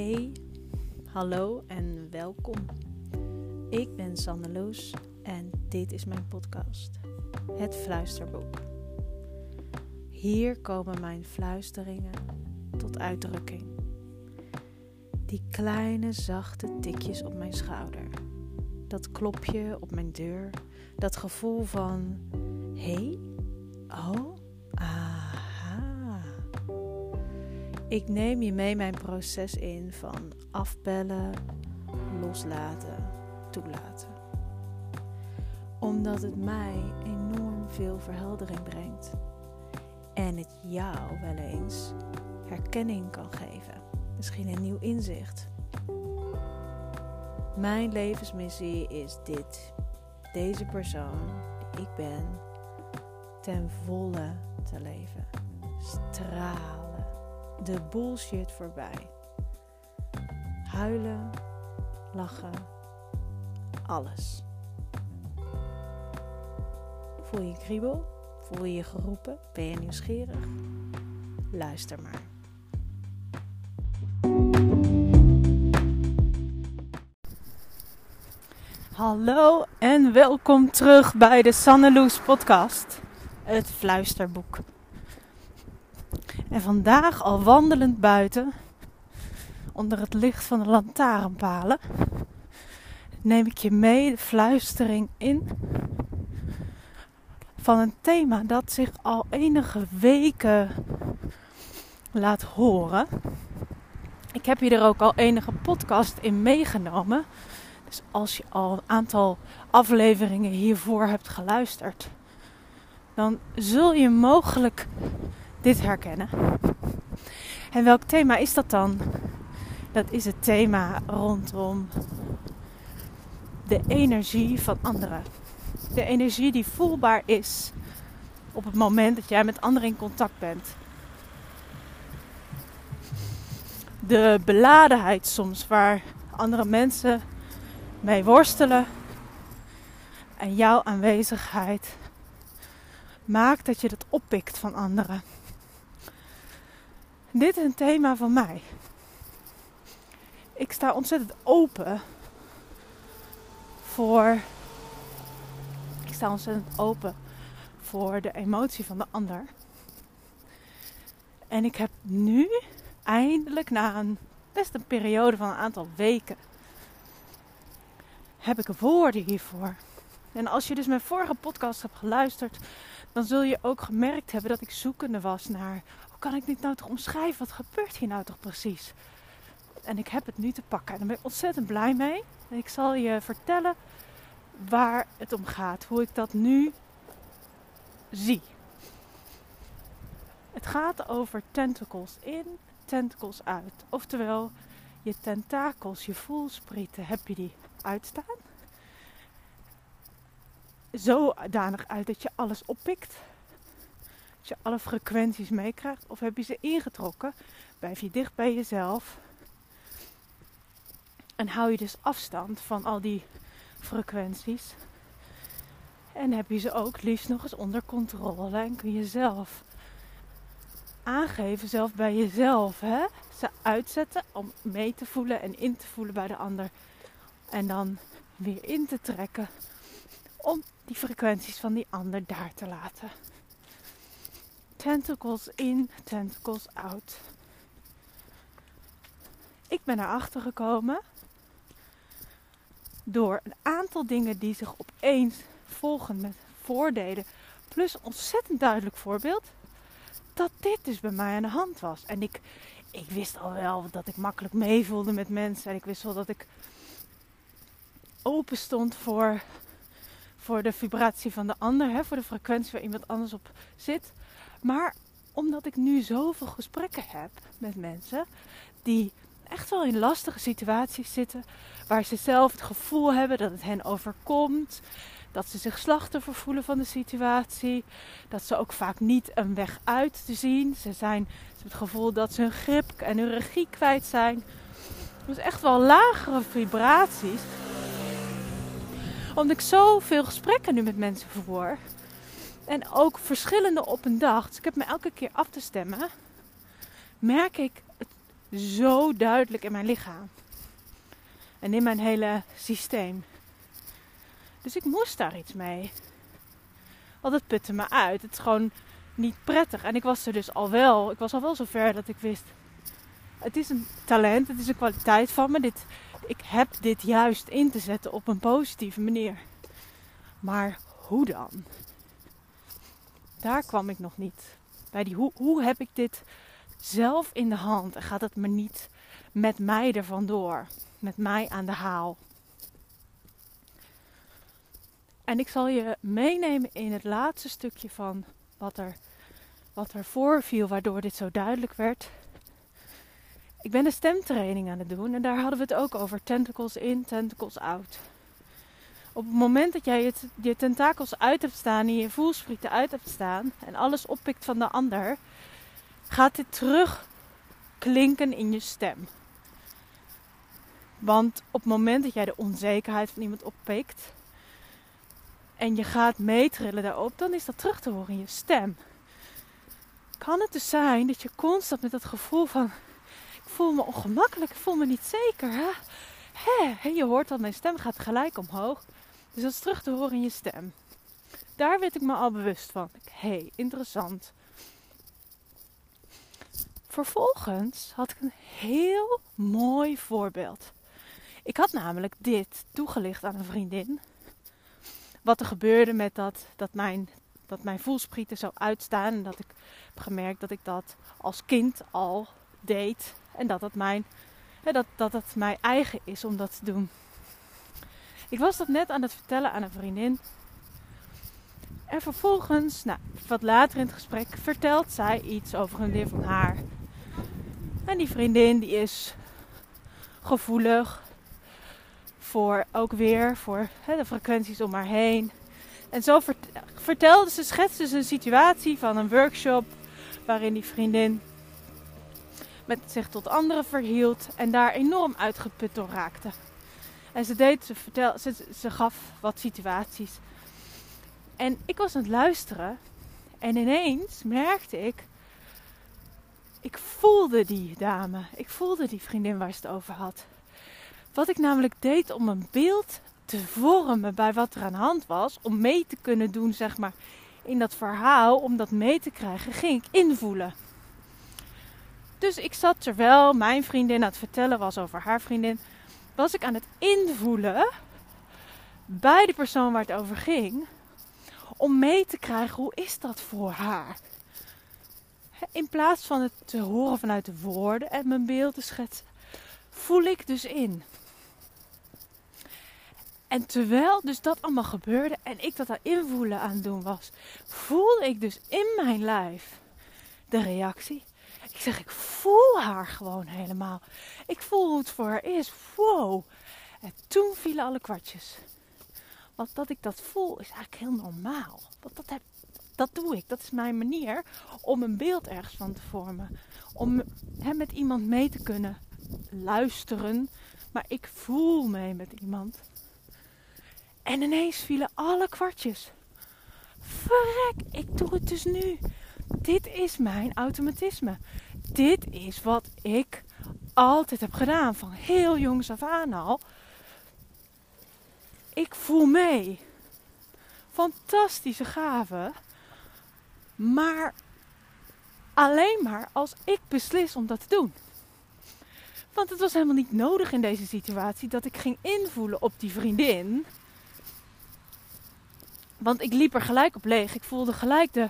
Hey, hallo en welkom. Ik ben Sanne Loes en dit is mijn podcast, Het Fluisterboek. Hier komen mijn fluisteringen tot uitdrukking. Die kleine zachte tikjes op mijn schouder. Dat klopje op mijn deur. Dat gevoel van: hé, hey, oh, aha. Ik neem je mee mijn proces in van afbellen, loslaten, toelaten. Omdat het mij enorm veel verheldering brengt. En het jou wel eens herkenning kan geven. Misschien een nieuw inzicht. Mijn levensmissie is dit. Deze persoon die ik ben, ten volle te leven. Stralen. De bullshit voorbij. Huilen, lachen, alles. Voel je kriebel? Voel je je geroepen? Ben je nieuwsgierig? Luister maar. Hallo en welkom terug bij de Sanneloes podcast, het fluisterboek. En vandaag al wandelend buiten, onder het licht van de lantaarnpalen, neem ik je mee de fluistering in van een thema dat zich al enige weken laat horen. Ik heb je er ook al enige podcast in meegenomen. Dus als je al een aantal afleveringen hiervoor hebt geluisterd, dan zul je mogelijk dit herkennen. En welk thema is dat dan? Dat is het thema rondom de energie van anderen. De energie die voelbaar is op het moment dat jij met anderen in contact bent. De beladenheid soms waar andere mensen mee worstelen. En jouw aanwezigheid maakt dat je dat oppikt van anderen. Dit is een thema van mij. Ik sta ontzettend open voor. Ik sta ontzettend open voor de emotie van de ander. En ik heb nu eindelijk na een best een periode van een aantal weken heb ik woorden hiervoor. En als je dus mijn vorige podcast hebt geluisterd, dan zul je ook gemerkt hebben dat ik zoekende was naar kan ik dit nou toch omschrijven? Wat gebeurt hier nou toch precies? En ik heb het nu te pakken. En daar ben ik ontzettend blij mee. En ik zal je vertellen waar het om gaat. Hoe ik dat nu zie. Het gaat over tentacles in, tentacles uit. Oftewel, je tentakels, je voelsprieten, heb je die uitstaan. Zodanig uit dat je alles oppikt. Je alle frequenties meekrijgt. Of heb je ze ingetrokken? Blijf je dicht bij jezelf. En hou je dus afstand van al die frequenties. En heb je ze ook liefst nog eens onder controle. En kun je zelf aangeven, zelf bij jezelf, hè? ze uitzetten om mee te voelen en in te voelen bij de ander. En dan weer in te trekken om die frequenties van die ander daar te laten. Tentacles in, tentacles out. Ik ben erachter gekomen door een aantal dingen die zich opeens volgen met voordelen. Plus een ontzettend duidelijk voorbeeld dat dit dus bij mij aan de hand was. En ik, ik wist al wel dat ik makkelijk meevoelde met mensen. En ik wist wel dat ik open stond voor, voor de vibratie van de ander. Hè, voor de frequentie waar iemand anders op zit. Maar omdat ik nu zoveel gesprekken heb met mensen die echt wel in lastige situaties zitten. Waar ze zelf het gevoel hebben dat het hen overkomt. Dat ze zich slachtoffer voelen van de situatie. Dat ze ook vaak niet een weg uit te zien. Ze, zijn, hebben het gevoel dat ze hun grip en hun regie kwijt zijn. Dus echt wel lagere vibraties. Omdat ik zoveel gesprekken nu met mensen verwoor. En ook verschillende op een dag. Dus ik heb me elke keer af te stemmen. Merk ik het zo duidelijk in mijn lichaam. En in mijn hele systeem. Dus ik moest daar iets mee. Want het putte me uit. Het is gewoon niet prettig. En ik was er dus al wel. Ik was al wel zover dat ik wist. Het is een talent. Het is een kwaliteit van me. Dit, ik heb dit juist in te zetten op een positieve manier. Maar hoe dan? Daar kwam ik nog niet. Bij die hoe, hoe heb ik dit zelf in de hand en gaat het me niet met mij er vandoor, met mij aan de haal. En ik zal je meenemen in het laatste stukje van wat er, wat er voorviel, waardoor dit zo duidelijk werd. Ik ben een stemtraining aan het doen en daar hadden we het ook over tentacles in, tentacles out. Op het moment dat jij je, tentakels uit hebt staan en je voelsprieten uit hebt staan en alles oppikt van de ander, gaat dit terugklinken in je stem. Want op het moment dat jij de onzekerheid van iemand oppikt en je gaat meetrillen daarop, dan is dat terug te horen in je stem. Kan het dus zijn dat je constant met dat gevoel van ik voel me ongemakkelijk, ik voel me niet zeker. Hè? Hè? je hoort dat mijn stem gaat gelijk omhoog. Dus dat is terug te horen in je stem. Daar werd ik me al bewust van. Hé, hey, interessant. Vervolgens had ik een heel mooi voorbeeld. Ik had namelijk dit toegelicht aan een vriendin. Wat er gebeurde met dat, dat, mijn, dat mijn voelsprieten zou uitstaan. En dat ik heb gemerkt dat ik dat als kind al deed. En dat het mijn, dat, dat het mijn eigen is om dat te doen. Ik was dat net aan het vertellen aan een vriendin. En vervolgens, nou, wat later in het gesprek, vertelt zij iets over een vriendin van haar. En die vriendin die is gevoelig voor ook weer voor hè, de frequenties om haar heen. En zo vertelde ze, schetste ze een situatie van een workshop waarin die vriendin met zich tot anderen verhield en daar enorm uitgeput door raakte. En ze deed, ze, vertel, ze, ze gaf wat situaties. En ik was aan het luisteren en ineens merkte ik ik voelde die dame. Ik voelde die vriendin waar ze het over had. Wat ik namelijk deed om een beeld te vormen bij wat er aan hand was. Om mee te kunnen doen, zeg maar, in dat verhaal. Om dat mee te krijgen, ging ik invoelen. Dus ik zat terwijl mijn vriendin aan het vertellen was over haar vriendin. Was ik aan het invoelen bij de persoon waar het over ging. Om mee te krijgen, hoe is dat voor haar? In plaats van het te horen vanuit de woorden en mijn beeld te schetsen, voel ik dus in. En terwijl dus dat allemaal gebeurde en ik dat aan invoelen aan het doen was, voelde ik dus in mijn lijf de reactie. Ik zeg, ik voel haar gewoon helemaal. Ik voel hoe het voor haar is. Wow. En toen vielen alle kwartjes. Want dat ik dat voel is eigenlijk heel normaal. Want dat dat doe ik. Dat is mijn manier om een beeld ergens van te vormen. Om hè, met iemand mee te kunnen luisteren. Maar ik voel mee met iemand. En ineens vielen alle kwartjes. Verrek, ik doe het dus nu. Dit is mijn automatisme. Dit is wat ik altijd heb gedaan. Van heel jongs af aan al. Ik voel mee. Fantastische gave. Maar alleen maar als ik beslis om dat te doen. Want het was helemaal niet nodig in deze situatie dat ik ging invoelen op die vriendin. Want ik liep er gelijk op leeg. Ik voelde gelijk de,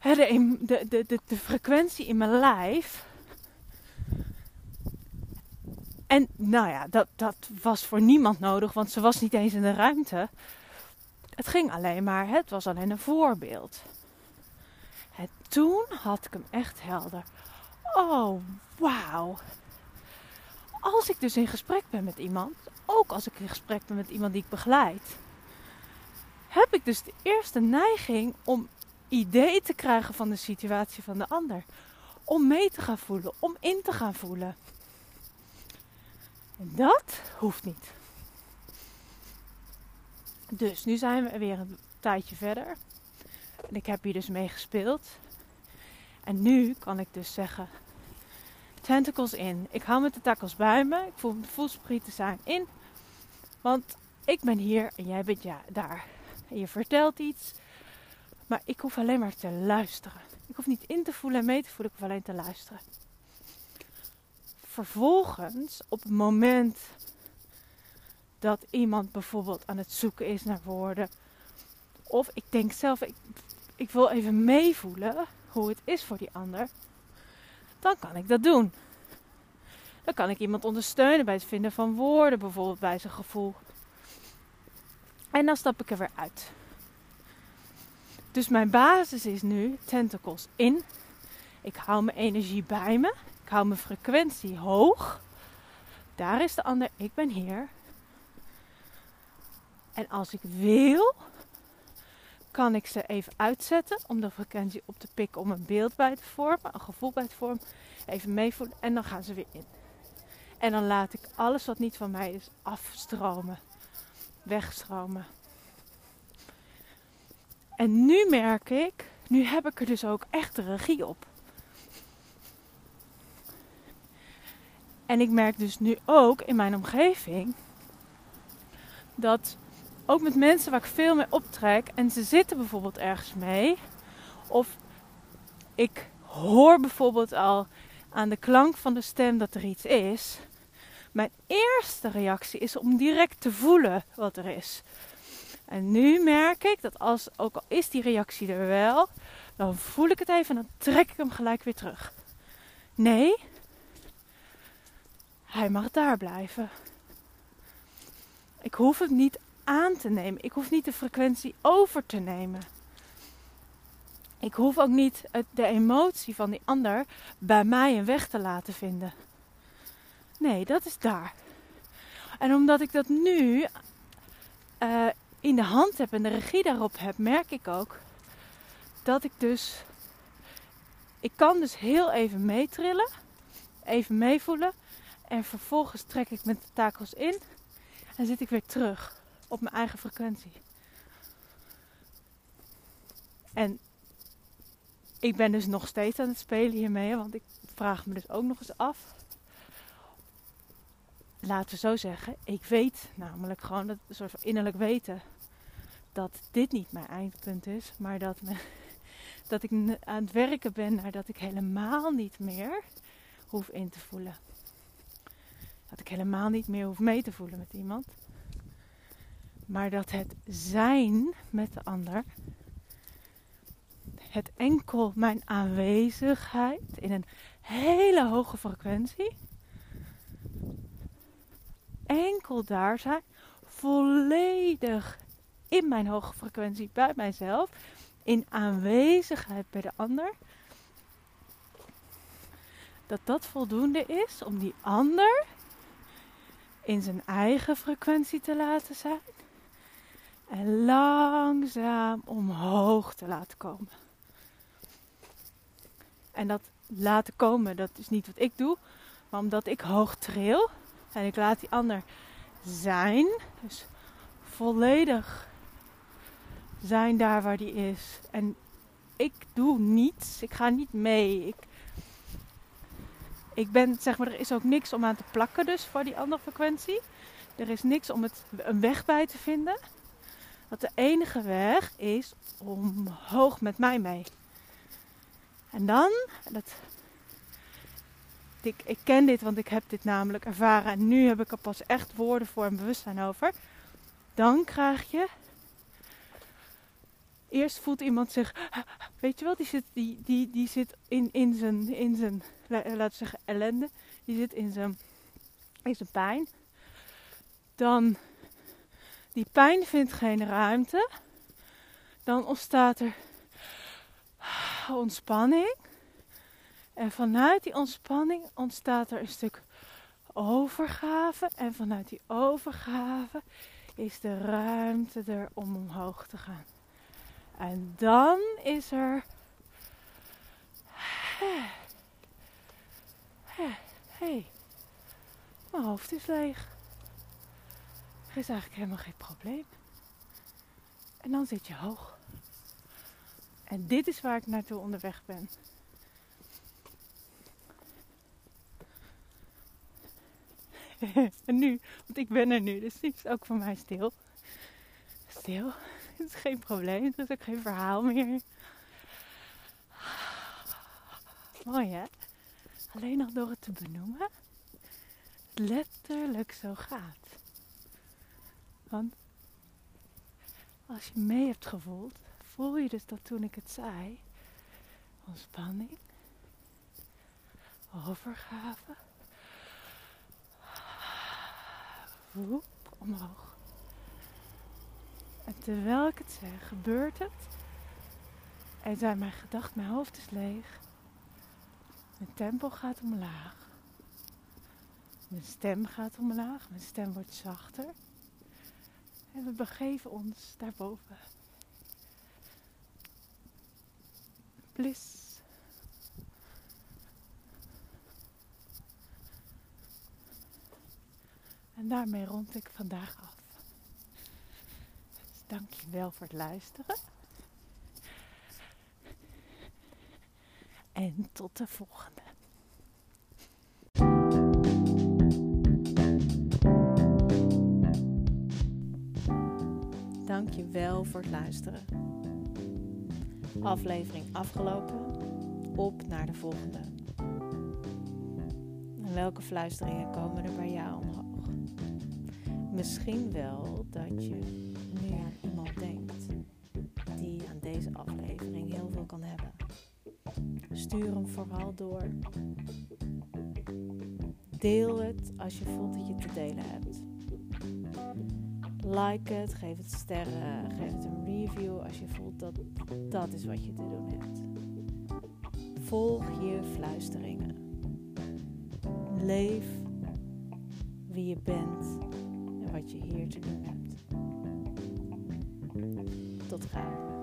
de, de, de, de frequentie in mijn lijf. En nou ja, dat, dat was voor niemand nodig, want ze was niet eens in de ruimte. Het ging alleen maar, het was alleen een voorbeeld. En toen had ik hem echt helder. Oh, wauw. Als ik dus in gesprek ben met iemand, ook als ik in gesprek ben met iemand die ik begeleid, heb ik dus de eerste neiging om idee te krijgen van de situatie van de ander. Om mee te gaan voelen, om in te gaan voelen. En dat hoeft niet. Dus nu zijn we weer een tijdje verder. En ik heb hier dus mee gespeeld. En nu kan ik dus zeggen: tentacles in. Ik hou mijn tentakels bij me. Ik voel mijn voelsprieten zijn in. Want ik ben hier en jij bent ja, daar. En je vertelt iets. Maar ik hoef alleen maar te luisteren. Ik hoef niet in te voelen en mee te voelen. Ik hoef alleen te luisteren. Vervolgens, op het moment dat iemand bijvoorbeeld aan het zoeken is naar woorden. Of ik denk zelf, ik, ik wil even meevoelen hoe het is voor die ander. Dan kan ik dat doen. Dan kan ik iemand ondersteunen bij het vinden van woorden, bijvoorbeeld bij zijn gevoel. En dan stap ik er weer uit. Dus mijn basis is nu tentacles in. Ik hou mijn energie bij me. Ik hou mijn frequentie hoog. Daar is de ander. Ik ben hier. En als ik wil, kan ik ze even uitzetten om de frequentie op te pikken, om een beeld bij te vormen, een gevoel bij te vormen. Even meevoelen en dan gaan ze weer in. En dan laat ik alles wat niet van mij is afstromen, wegstromen. En nu merk ik, nu heb ik er dus ook echt regie op. En ik merk dus nu ook in mijn omgeving dat ook met mensen waar ik veel mee optrek en ze zitten bijvoorbeeld ergens mee, of ik hoor bijvoorbeeld al aan de klank van de stem dat er iets is. Mijn eerste reactie is om direct te voelen wat er is. En nu merk ik dat als, ook al is die reactie er wel, dan voel ik het even en dan trek ik hem gelijk weer terug. Nee, hij mag daar blijven. Ik hoef het niet aan te nemen. Ik hoef niet de frequentie over te nemen. Ik hoef ook niet de emotie van die ander bij mij een weg te laten vinden. Nee, dat is daar. En omdat ik dat nu uh, in de hand heb en de regie daarop heb, merk ik ook dat ik dus. Ik kan dus heel even meetrillen, even meevoelen. En vervolgens trek ik mijn tentakels in en zit ik weer terug op mijn eigen frequentie. En ik ben dus nog steeds aan het spelen hiermee, want ik vraag me dus ook nog eens af laten we zo zeggen, ik weet namelijk gewoon dat soort van innerlijk weten dat dit niet mijn eindpunt is, maar dat, me, dat ik aan het werken ben naar dat ik helemaal niet meer hoef in te voelen. Dat ik helemaal niet meer hoef mee te voelen met iemand. Maar dat het zijn met de ander, het enkel mijn aanwezigheid in een hele hoge frequentie, enkel daar zijn, volledig in mijn hoge frequentie bij mijzelf, in aanwezigheid bij de ander, dat dat voldoende is om die ander in zijn eigen frequentie te laten zijn en langzaam omhoog te laten komen. En dat laten komen, dat is niet wat ik doe, maar omdat ik hoog tril, en ik laat die ander zijn. Dus volledig zijn daar waar die is. En ik doe niets. Ik ga niet mee. Ik, ik ben, zeg maar, er is ook niks om aan te plakken dus voor die andere frequentie. Er is niks om het, een weg bij te vinden. Dat de enige weg is omhoog met mij mee. En dan, dat ik, ik ken dit, want ik heb dit namelijk ervaren en nu heb ik er pas echt woorden voor en bewustzijn over. Dan krijg je. Eerst voelt iemand zich. Weet je wel, die zit, die, die, die zit in, in zijn, in zijn, laten zeggen, ellende. Die zit in zijn, in zijn pijn. Dan. Die pijn vindt geen ruimte. Dan ontstaat er ontspanning. En vanuit die ontspanning ontstaat er een stuk overgave. En vanuit die overgave is de ruimte er om omhoog te gaan. En dan is er. Hé, hey, mijn hoofd is leeg. Er is eigenlijk helemaal geen probleem. En dan zit je hoog. En dit is waar ik naartoe onderweg ben. en nu, want ik ben er nu, dus nu is het ook voor mij stil. Stil, het is geen probleem, het is ook geen verhaal meer. Mooi hè? Alleen nog door het te benoemen, het letterlijk zo gaat. Want als je mee hebt gevoeld, voel je dus dat toen ik het zei, ontspanning, overgave, omhoog. En terwijl ik het zeg, gebeurt het. En zijn mijn gedachten, mijn hoofd is leeg. Mijn tempo gaat omlaag. Mijn stem gaat omlaag, mijn stem wordt zachter. En we begeven ons daarboven. Bliss. En daarmee rond ik vandaag af. Dus dank je wel voor het luisteren. En tot de volgende. Dank je wel voor het luisteren. Aflevering afgelopen. Op naar de volgende. En welke fluisteringen komen er bij jou omhoog? Misschien wel dat je nu aan iemand denkt die aan deze aflevering heel veel kan hebben. Stuur hem vooral door. Deel het als je voelt dat je te delen hebt. Like het, geef het sterren, geef het een review als je voelt dat dat is wat je te doen hebt. Volg je fluisteringen. Leef wie je bent en je hier te doen hebt. Tot gauw.